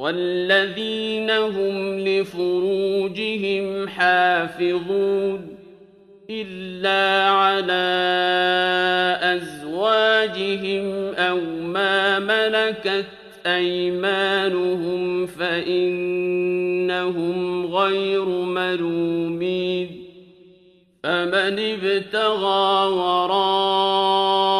والذين هم لفروجهم حافظون إلا على أزواجهم أو ما ملكت أيمانهم فإنهم غير ملومين فمن ابتغى وراء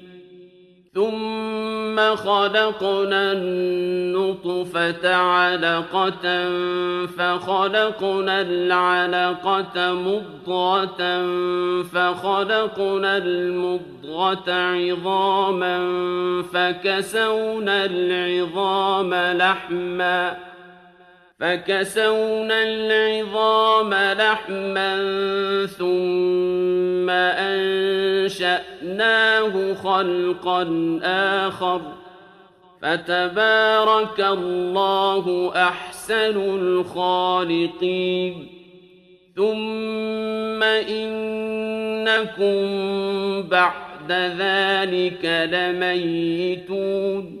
ثم خلقنا النطفة علقة فخلقنا العلقة مضغة فخلقنا المضغة عظاما فكسونا العظام لحماً فكسونا العظام لحما ثم أنشأناه خلقا آخر. فتبارك الله أحسن الخالقين. ثم إنكم بعد ذلك لميتون.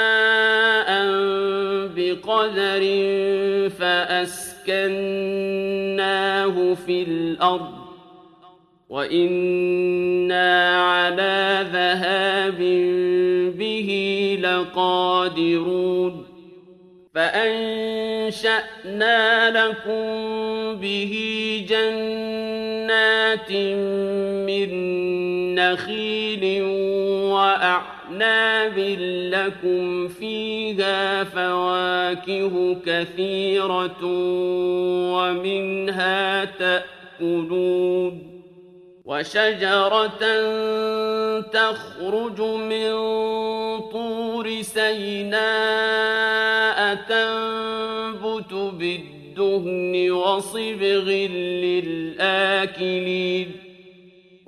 بقدر فأسكناه في الأرض وإنا على ذهاب به لقادرون فأنشأنا لكم به جنات من نخيل وأعناب لكم فيها فواكه كثيرة ومنها تأكلون وشجرة تخرج من طور سيناء تنبت بالدهن وصبغ للآكلين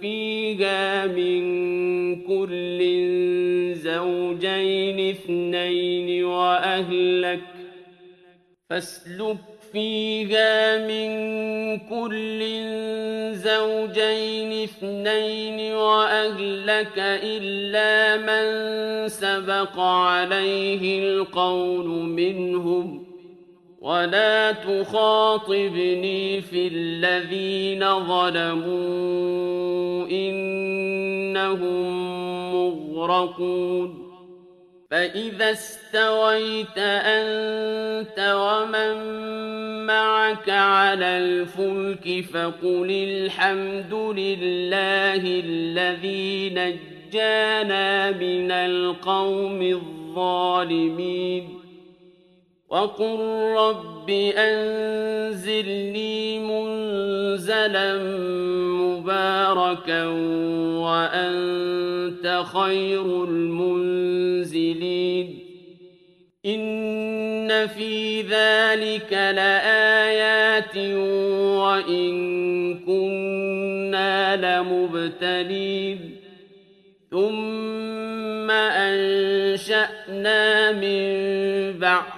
فيها من كل زوجين اثنين وأهلك فاسلك فيها من كل زوجين اثنين وأهلك إلا من سبق عليه القول منهم ولا تخاطبني في الذين ظلموا إنهم مغرقون فإذا استويت أنت ومن معك على الفلك فقل الحمد لله الذي نجانا من القوم الظالمين وقل رب أنزلني منزلا مباركا وأنت خير المنزلين إن في ذلك لآيات وإن كنا لمبتلين ثم أنشأنا من بعد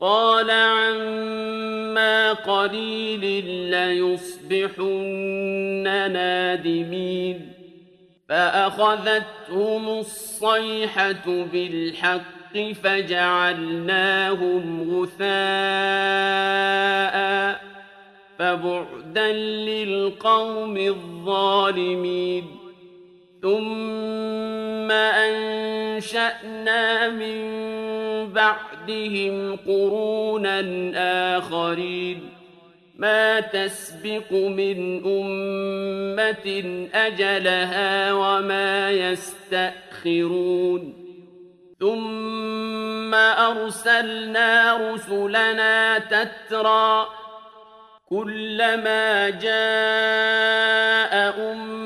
قال عما قليل ليصبحن نادمين فأخذتهم الصيحة بالحق فجعلناهم غثاء فبعدا للقوم الظالمين ثم أنشأنا من بعدهم قرونا آخرين ما تسبق من أمة أجلها وما يستأخرون ثم أرسلنا رسلنا تترى كلما جاء أمة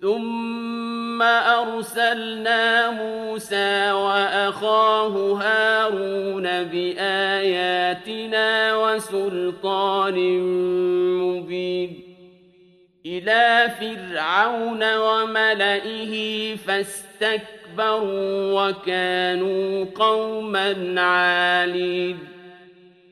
ثم أرسلنا موسى وأخاه هارون بآياتنا وسلطان مبين. إلى فرعون وملئه فاستكبروا وكانوا قوما عالين.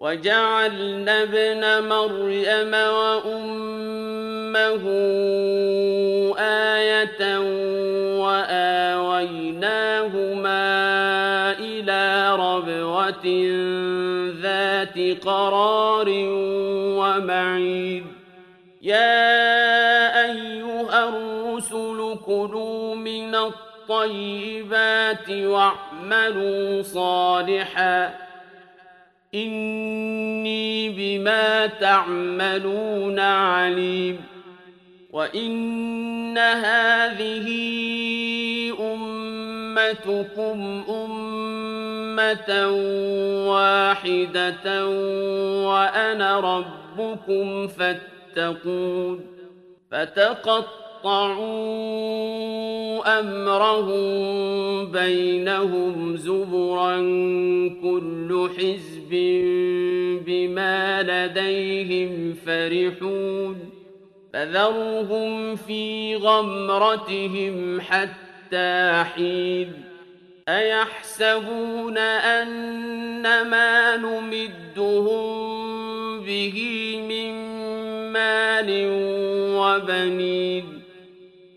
وجعلنا ابن مريم وأمه آية وآويناهما إلى ربوة ذات قرار ومعين. يا أيها الرسل كلوا من الطيبات واعملوا صالحاً. إني بما تعملون عليم. وإن هذه أمتكم أمة واحدة وأنا ربكم فاتقون. فتقطعوا أمرهم بينهم زبرا كل حزب بما لديهم فرحون فذرهم في غمرتهم حتى حين أيحسبون أن ما نمدهم به من مال وبنين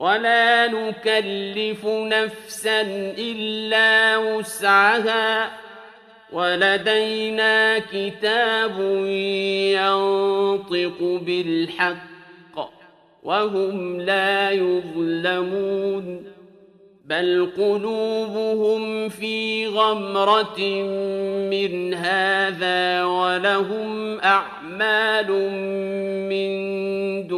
ولا نكلف نفسا إلا وسعها ولدينا كتاب ينطق بالحق وهم لا يظلمون بل قلوبهم في غمرة من هذا ولهم أعمال من دون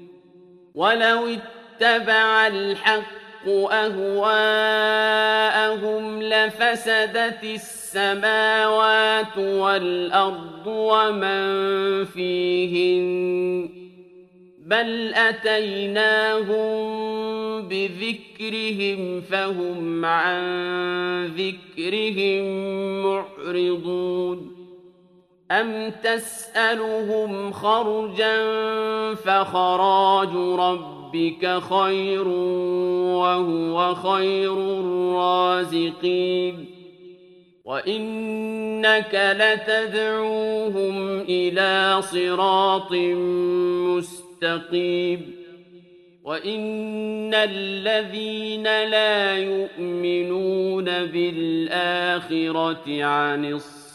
ولو اتبع الحق أهواءهم لفسدت السماوات والأرض ومن فيهن بل أتيناهم بذكرهم فهم عن ذكرهم معرضون أم تسألهم خرجا فخراج ربك خير وهو خير الرازقين وإنك لتدعوهم إلى صراط مستقيم وإن الذين لا يؤمنون بالآخرة عن الصراط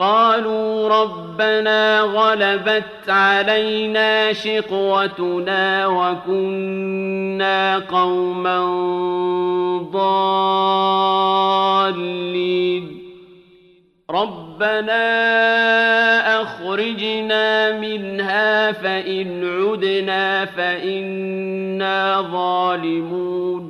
قالوا ربنا غلبت علينا شقوتنا وكنا قوما ضالين. ربنا أخرجنا منها فإن عدنا فإنا ظالمون.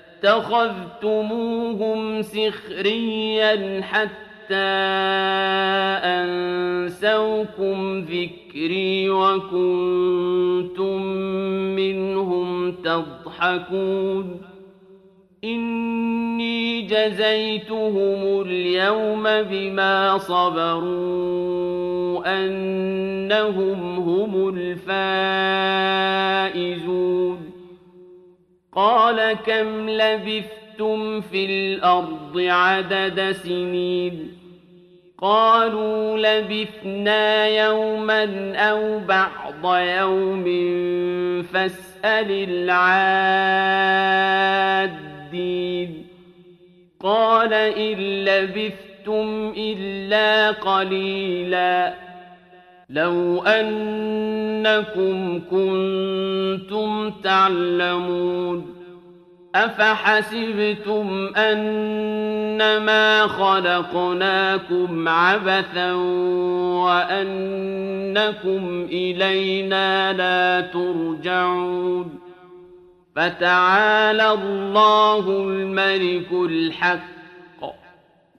فاتخذتموهم سخريا حتى أنسوكم ذكري وكنتم منهم تضحكون. إني جزيتهم اليوم بما صبروا أنهم هم الفائزون. قال كم لبثتم في الأرض عدد سنين قالوا لبثنا يوما أو بعض يوم فاسأل العادين قال إن لبثتم إلا قليلا لو أنكم كنتم تعلمون أفحسبتم أنما خلقناكم عبثا وأنكم إلينا لا ترجعون فتعالى الله الملك الحق